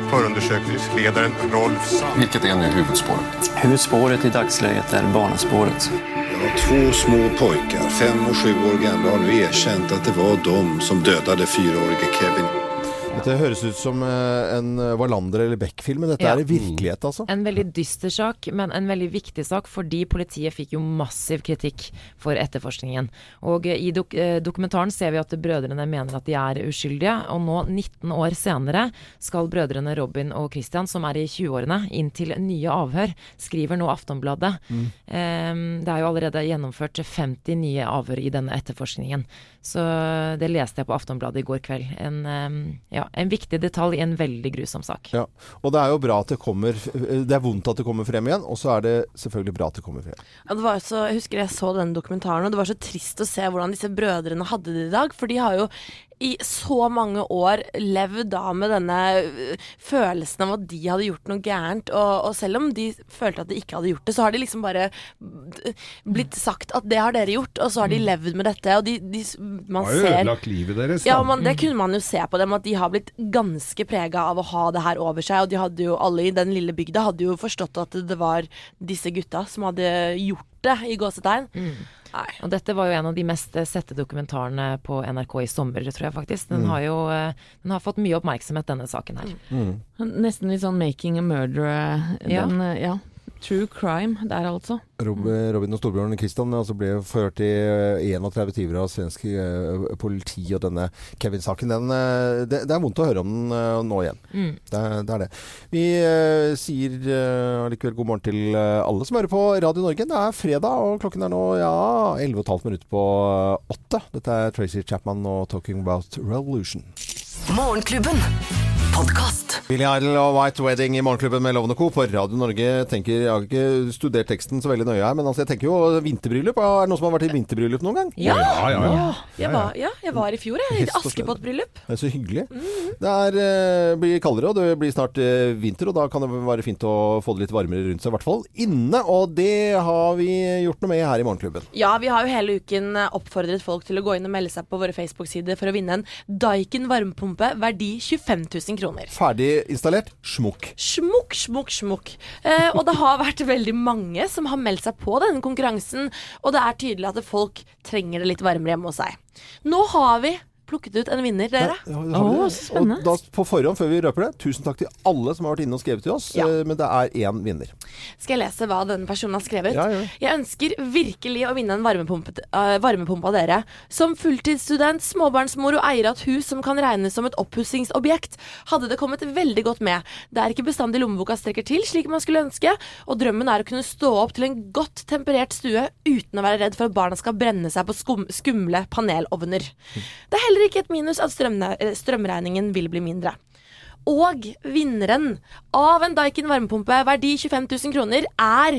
förundersökningsledaren Rolf Sand. Vilket är nu huvudspåret? Huvudspåret i dagsläget är barnaspåret. Ja, två små pojkar, fem och sju år gamla, har nu erkänt att det var de som dödade fyraårige Kevin. Dette høres ut som eh, en Wallander eller Beck-film, men dette Ja. er i virkelighet, altså. En veldig dyster sak, men en veldig viktig sak fordi politiet fikk jo massiv kritikk for etterforskningen. Og eh, i dok eh, dokumentaren ser vi at brødrene mener at de er uskyldige, og nå 19 år senere skal brødrene Robin og Christian, som er i 20-årene, inn til nye avhør, skriver nå Aftonbladet. Eh, det er jo allerede gjennomført 50 nye avhør i denne etterforskningen. Så det leste jeg på Aftonbladet i går kveld. En, um, ja, en viktig detalj i en veldig grusom sak. Ja. Og det er jo bra at det kommer Det er vondt at det kommer frem igjen, og så er det selvfølgelig bra at det kommer frem. Ja, det var så, jeg husker jeg så denne dokumentaren, og det var så trist å se hvordan disse brødrene hadde det i dag. For de har jo i så mange år levd da med denne øh, følelsen av at de hadde gjort noe gærent. Og, og selv om de følte at de ikke hadde gjort det, så har de liksom bare blitt sagt at det har dere gjort, og så har de levd med dette. Og de, de man Har jo ser ødelagt livet deres, da. ja, man, det kunne man jo se på dem, at de har blitt ganske prega av å ha det her over seg. Og de hadde jo, alle i den lille bygda hadde jo forstått at det var disse gutta som hadde gjort det, i gåsetegn. Og dette var jo en av de mest eh, sette dokumentarene på NRK i sommer, tror jeg faktisk. Den Mm. har jo eh, den har fått mye oppmerksomhet, denne saken her. Nesten litt sånn 'Making a Murderer'. Ja. Den, eh, ja. True crime der, altså. Rob, Robin og storebroren Christian altså ble ført i eh, 31 timer av svensk eh, politi, og denne Kevin-saken den, eh, det, det er vondt å høre om den eh, nå igjen. Mm. Det, det er det. Vi eh, sier eh, allikevel god morgen til eh, alle som hører på Radio Norge. Det er fredag, og klokken er nå ja, 11,5 minutter på eh, åtte. Dette er Tracy Chapman og 'Talking About Revolution'. Morgenklubben. Podkast. Billy Idol og White Wedding i Morgenklubben med Loven og Co. på Radio Norge. Tenker, Jeg har ikke studert teksten så veldig nøye her, men altså jeg tenker jo vinterbryllup. Er det noen som har vært i vinterbryllup noen gang? Ja. Ja, ja, ja. Jeg var, ja, jeg var i fjor, jeg. I. Askepott-bryllup. Det er så hyggelig. Det er, eh, blir kaldere, og det blir snart eh, vinter, og da kan det være fint å få det litt varmere rundt seg, i hvert fall inne. Og det har vi gjort noe med her i Morgenklubben. Ja, vi har jo hele uken eh, oppfordret folk til å gå inn og melde seg på våre Facebook-sider for å vinne en Daikin varmepumpe verdi 25 000 kroner. Ferdig installert. Smukk. Smukk, smukk, smukk. Eh, og det har vært veldig mange som har meldt seg på denne konkurransen, og det er tydelig at folk trenger det litt varmere hjemme hos seg. Nå har vi plukket ut en vinner, dere. Ja, det har vi. og da, på forhånd, før vi røper det, tusen takk til alle som har vært inne og skrevet til oss. Ja. eh, Men det er én vinner. Skal jeg lese hva denne personen har skrevet? Ja. Jeg ønsker virkelig å vinne en varmepumpe, uh, varmepumpe av dere. Som fulltidsstudent, småbarnsmor og eier av et hus som kan regnes som et oppussingsobjekt, hadde det kommet veldig godt med. Det er ikke bestandig lommeboka strekker til slik man skulle ønske, og drømmen er å kunne stå opp til en godt temperert stue uten å være redd for at barna skal brenne seg på skum skumle panelovner. Det er heller ikke et minus at eh, strømregningen vil bli mindre. Og vinneren av en Daikin varmepumpe verdi 25 000 kroner er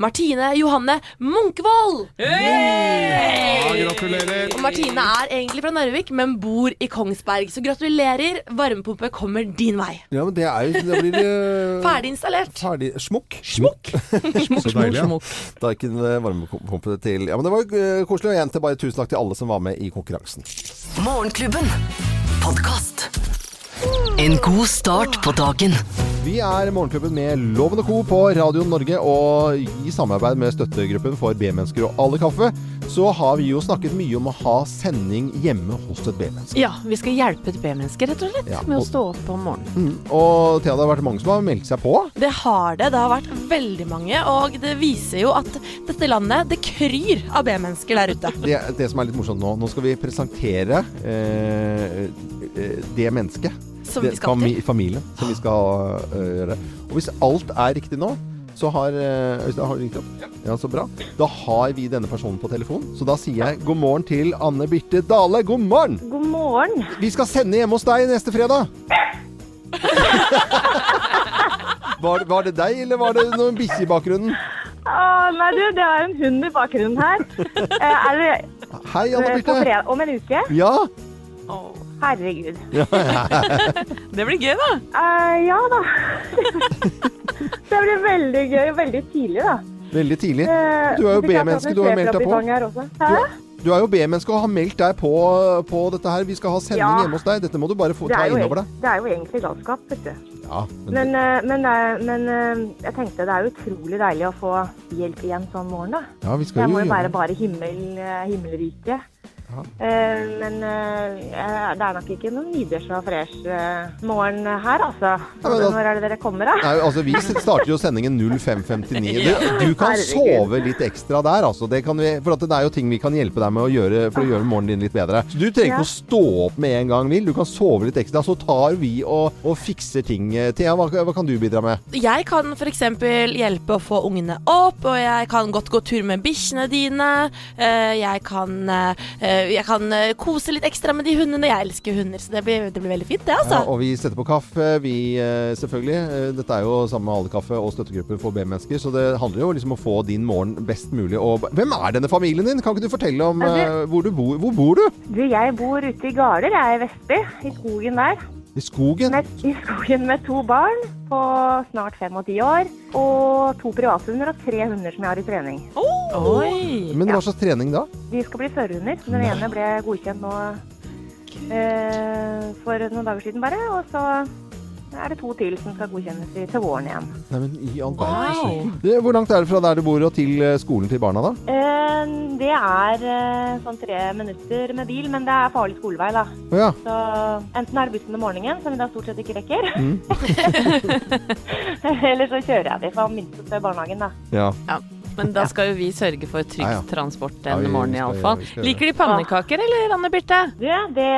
Martine Johanne Munkvold. Ja, gratulerer. Og Martine er egentlig fra Narvik, men bor i Kongsberg. Så gratulerer. Varmepumpe kommer din vei. Ja, men det er jo Da blir det Ferdig installert. Ferdig Smukk. Smukk. smukk, Så deilig, ja. Det er ikke en eh, varmepumpe til Ja, men det var eh, koselig. Og igjen til bare tusen takk til alle som var med i konkurransen. Morgenklubben. Podkast. En god start på dagen. Vi er Morgenklubben med Loven og Co. på Radio Norge, og i samarbeid med støttegruppen for B-mennesker og alle kaffe, så har vi jo snakket mye om å ha sending hjemme hos et B-menneske. Ja, vi skal hjelpe et B-menneske, rett og slett, Ja, med å stå opp om morgenen. Mm. Og Thea, det har vært mange som har meldt seg på. Det har det. Det har vært veldig mange. Og det viser jo at dette landet, det kryr av B-mennesker der ute. Det, det som er litt morsomt nå, nå skal vi presentere eh, eh, det mennesket. Som det, vi skal til. Familien som vi skal uh, gjøre. Og hvis alt er riktig nå, så har eh, Øystein, har du ringt opp? Ja, så bra. Da har vi denne personen på telefon. Så da sier jeg god morgen til Anne Birte Dale. God morgen! God morgen. Vi skal sende hjemme hos deg neste fredag. Var, var det deg, eller var det noen bikkje i bakgrunnen? Åh, nei, du, det var en hund i bakgrunnen her. Eh, er det Hei, Anne Birte. på fredag om en uke? Ja. Herregud. ja, ja. Det blir gøy, da. Uh, ja da. det blir veldig gøy. Veldig tidlig, da. Veldig tidlig. Eh, Du er jo B-menneske, du har meldt deg på. Du er jo B-menneske og har meldt deg på, på dette her. Vi skal ha sending Ja. hjemme hos deg. Dette må du bare få ta innover deg. det er jo egentlig galskap, vet du. Ja, men, Men, eh, men, men jeg tenkte det er utrolig deilig å få hjelp igjen sånn morgen, da. ja, vi skal Jeg jo må jo gjøre være bare himmel, eh, himmelrike. Eh, men eh, det er nok ikke noen videre og fresh eh, morgen her, altså. men da- Når er det dere kommer, da? Nei, altså Vi starter jo sendingen 05.59. Du, du kan sove litt ekstra der, altså. Det kan vi, for at det er jo ting vi kan hjelpe deg med å gjøre for å gjøre morgenen din litt bedre. Så Du trenger ikke Ja. å stå opp med en gang, Vil. Du kan sove litt ekstra. Så tar vi og, og fikser ting. Thea, hva, hva kan du bidra med? Jeg kan f.eks. hjelpe å få ungene opp, og jeg kan godt gå tur med bikkjene dine. Eh, Jeg kan, jeg kan eh, kose litt ekstra med de hundene. Jeg elsker hunder, så det blir, det blir veldig fint, det, Ja, altså. og vi setter på kaffe, vi eh, selvfølgelig. eh, Dette er jo sammen med alle kaffe og støttegrupper for B-mennesker, så det handler jo liksom om å få din morgen best mulig. Og hvem er denne familien din? Kan ikke du fortelle om altså, hvor du bor? Hvor bor du? Du, jeg bor ute i Garder, jeg er i Vestby, i skogen der. I skogen? Med, I skogen med to barn på snart fem og ti år. Og to privathunder og tre hunder som jeg har i trening. Oi! Men hva slags trening da? De skal bli førerhunder. Den ene ble godkjent nå eh, for noen dager siden bare. Og så er det to til som skal godkjennes i, til våren igjen. Nei, men i all verden. Det- Hvor langt er det fra der du bor og til eh, skolen til barna, da? Eh, det er eh, sånn tre minutter med bil, men det er farlig skolevei, da. Ja. Så enten er det bussen om morgenen, som vi da stort sett ikke rekker. Mm. Eller så kjører jeg de fra minste til barnehagen, da. Ja. Ja, men da skal jo vi sørge for trygg transport denne morgenen iallfall. Liker de pannekaker, eller, Anne Birte? Du, det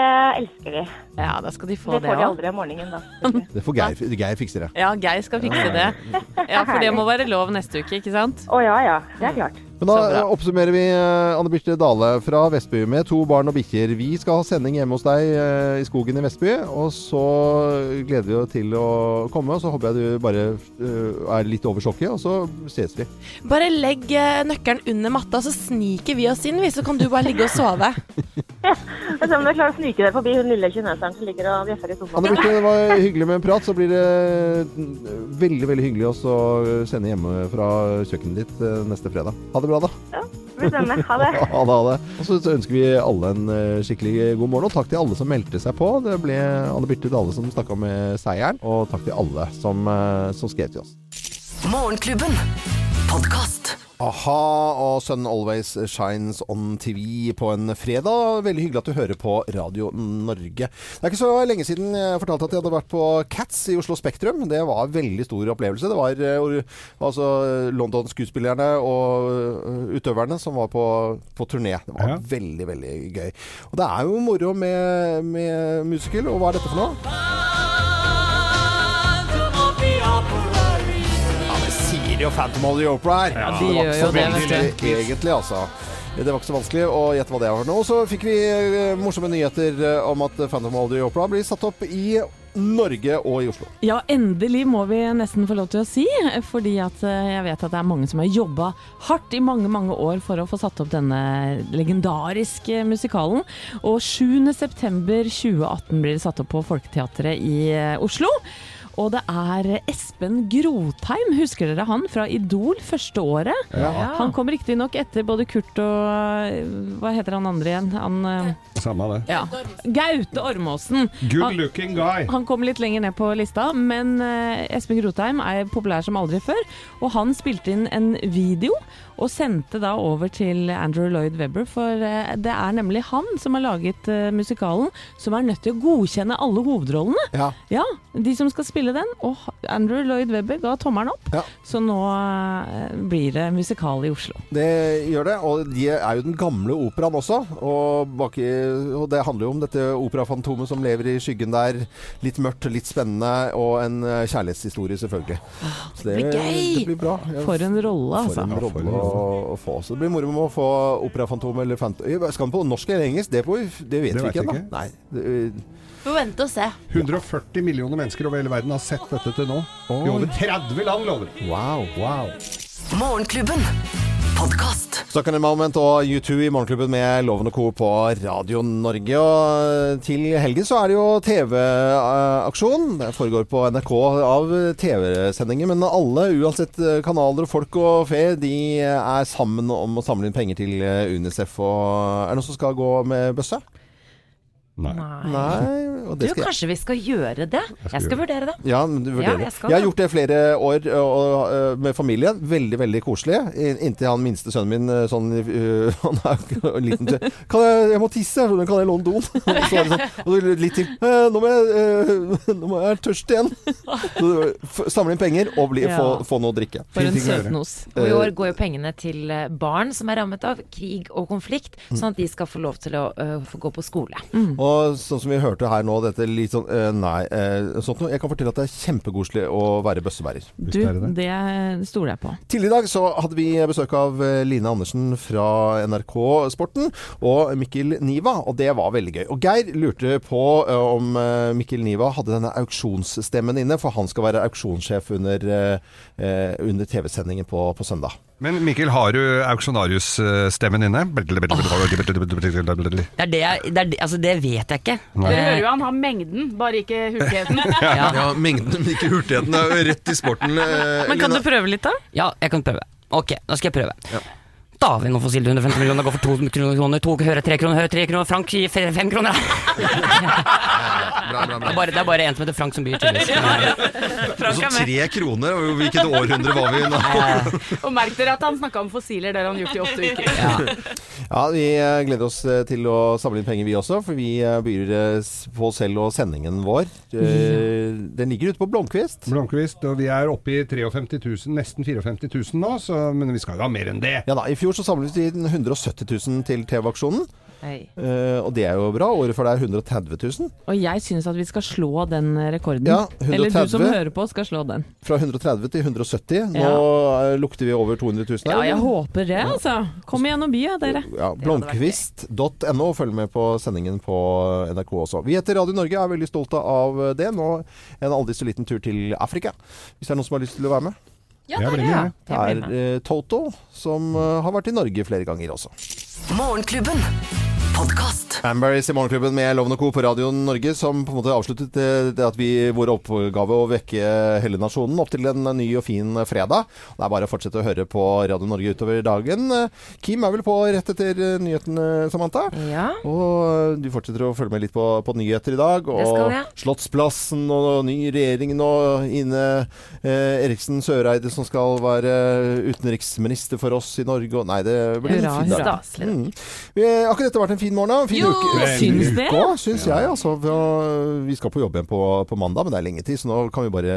elsker de. Ja, da skal de få Det det får de aldri om morgenen, da. Det får Geir, Geir fikse det. Ja, Geir skal fikse det. Ja, for det må være lov neste uke, ikke sant? Å ja, ja. Det er klart. Men da oppsummerer vi eh, Anne Birte Dale fra Vestby med to barn og bikkjer. Vi skal ha sending hjemme hos deg eh, i skogen i Vestby, og så gleder vi oss til å komme. Og så håper jeg du bare eh, er litt over sjokket, og så ses vi. Bare legg nøkkelen under matta, så sniker vi oss inn, vi, så kan du bare ligge og sove. Jeg ser om du klarer å snike deg forbi hun lille kineseren som ligger og bjeffer i Anne sofaen. Birte, det var hyggelig med en prat. Så blir det mm, veldig veldig hyggelig også å sende hjemme fra kjøkkenet ditt neste fredag. Ha det bra, da. Ja. Vi. Ha det. Ha det, ha det. Og så ønsker vi alle en eh, skikkelig god morgen, og takk til alle som meldte seg på. Det ble Anne Birte Dale som snakka med seieren, og takk til alle som, eh, som skrev til oss. Morgenklubben. Podkast. Aha og Sun Always Shines on TV på en fredag. Veldig hyggelig at du hører på Radio Norge. Det er ikke så lenge siden jeg fortalte at jeg hadde vært på Cats i Oslo Spektrum. Det var en veldig stor opplevelse. Det var eh, altså London-skuespillerne og eh, utøverne som var på, på turné. Det var Ja. veldig, veldig gøy. Og det er jo moro med, med musical. Og hva er dette for noe? Jo Phantom of the Opera her. Ja, de det var gjør jo så det, vet du. egentlig, altså. Det var ikke så vanskelig å gjette hva det var nå. så fikk vi eh, morsomme nyheter eh, om at Phantom of the Opera blir satt opp i Norge og i Oslo. Ja, endelig må vi nesten få lov til å si. Fordi at eh, jeg vet at det er mange som har jobba hardt i mange mange år for å få satt opp denne legendariske musikalen. Og 7.9.2018 blir det satt opp på Folketeatret i Oslo. Og det er Espen Grotheim, husker dere han fra Idol første året? Ja. Han kom riktignok etter både Kurt og Hva heter han andre igjen? Han eh, Samme det. ja. Gaute Ormåsen. Good looking guy. han kom litt lenger ned på lista, men eh, Espen Grotheim er populær som aldri før. Og han spilte inn en video og sendte da over til Andrew Lloyd Webber, for eh, det er nemlig han som har laget eh, musikalen, som er nødt til å godkjenne alle hovedrollene. Ja. De som skal spille den. Og Andrew Lloyd Webber ga tommelen opp, så nå eh, blir det musikal i Oslo. Det gjør det, og de er jo den gamle operaen også. Og, baki, og det handler jo om dette operafantomet som lever i skyggen der. Litt mørkt, litt spennende, og en eh, kjærlighetshistorie, selvfølgelig. Så det, blir gøy! det blir bra. Ja, For en rolle, For altså. en rolle å, å få. Så det blir moro med å få Operafantomet eller fant... Skal den på norsk eller engelsk? Det, på, det vet Det vi ikke ennå. Ikke. venter Får vente og se. 140 millioner mennesker over hele verden har sett dette til nå. I over 30 land, lover Wow. wow. Morgenklubben. Stuck in a Moment og U2 i Morgenklubben med Loven og Co. på Radio Norge. Og til helgen så er det jo TV-aksjon. Det foregår på NRK av TV-sendinger. Men alle, uansett kanaler og folk og fe, de er sammen om å samle inn penger til Unicef. Og er det noen som skal gå med bøsse? Nei. Nei, og Du, skal jeg. kanskje vi skal gjøre det? Jeg skal vurdere det. Ja, men du vurderer Ja, det. jeg skal jeg har gjort det flere år og, og, øh, med familien. Veldig, veldig koselig. Inntil han minste sønnen min øh, sånn uh, Han er en liten til Kan jeg, jeg må tisse, jeg, kan jeg låne doen? Så sånn, og litt til. «Eh, Nå må jeg, nå må jeg tørst igjen. Så, samle inn penger og bli, Ja. få, få noe å drikke. For en søtnos. Og i Eh, år går jo pengene til eh, barn som er rammet av krig og konflikt, sånn at de skal få lov til å uh, få gå på skole. Og sånn som vi hørte her nå, dette litt sånn uh, Nei, uh, sånt noe. Jeg kan fortelle at det er kjempekoselig å være bøssebærer. Du, det stoler jeg på. Tidligere i dag så hadde vi besøk av eh, Line Andersen fra NRK Sporten og Mikkel Niva, og det var veldig gøy. Og Geir lurte på uh, om Mikkel Niva hadde denne auksjonsstemmen inne, for han skal være auksjonssjef under, under TV-sendingen på, på søndag. Men Mikkel, har du auksjonarius-stemmen inne? Det er det jeg det, er det, altså det vet jeg ikke. Dere hører jo han har mengden, bare ikke hurtigheten. Ja, mengden, men ikke hurtigheten. Det er jo rett i sporten. eh, Men kan Lina. du prøve litt, da? Ja, jeg kan prøve. Ok, nå skal jeg prøve. Da har vi noen fossil til 150 millioner, går for to kroner, to hører tre kroner, hører tre kroner, Frank gir fe- fem kroner. Bra, bra, Det er bare, det er bare en som heter Frank som byr, tydeligvis. Og så tre kroner, og hvilket århundre var vi i nå? Og merk dere at han snakka om fossiler, det har han gjort i åtte uker. Ja, vi eh, gleder oss eh, til å samle inn penger vi også, for vi eh, byr på oss selv og sendingen vår. Den ligger ute på Blomkvist. Blomkvist, og vi er oppe i 53 000, nesten 54 000 nå, så, men vi skal jo ha mer enn det. Ja da, I fjor så samlet vi inn 170 000 til TV-aksjonen. Hei. Eh, og det er jo bra. Året før det er 130 000. Og jeg syns at vi skal slå den rekorden. Ja, Eller du som hører på, skal slå den. Fra 130 til 170. Nå Ja. eh, lukter vi over 200 000 her. Ja, jeg håper det, altså. Kom gjennom byen, dere. Ja, Blomkvist.no. Følg med på sendingen på NRK også. Vi heter Radio Norge, er veldig stolte av det. Nå en aldri så liten tur til Afrika. Hvis det er noen som har lyst til å være med. Ja, det, med, jeg. Det er eh, Toto, som eh, har vært i Norge flere ganger også. Morgenklubben. Podkast. Amberries i Morgenklubben med Lovende og Co. på Radio Norge, som på en måte avsluttet det, det at vi, vår oppgave å vekke hele nasjonen opp til en ny og fin fredag. Det er bare å fortsette å høre på Radio Norge utover dagen. Kim er vel på rett etter nyhetene, Samantha. Ja. Og du fortsetter å følge med litt på, på nyheter i dag. Det skal vi jeg. Slottsplassen og ny regjering nå. Ine eh, Eriksen Søreide som skal være utenriksminister for oss i Norge. Og, nei, det blir en Hurra, fin dag. staselig. Mm. Vi, akkurat dette har vært en fin morgen. da. Fin Jo, uke. syns det? uke også, Syns jeg, altså. For Vi skal på jobb igjen på, på mandag, men det er lenge til, så nå kan vi bare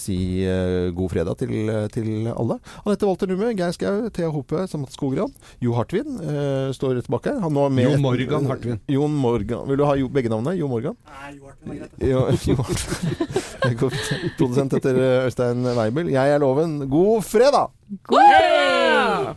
si uh, god fredag til, til alle. Anette Walter Numme, Geir Skau, Thea Hope, Samat Skogran, Jo Hartvin uh, står rett bak her. Han nå er med Jo Morgan Hartvin. Jon Morgan. Vil du ha jo, begge navnene? Jo Morgan? Nei, Jo Hartvin er greit. Produsent etter Øystein Weibel. Jeg er Loven. God fredag! God fredag!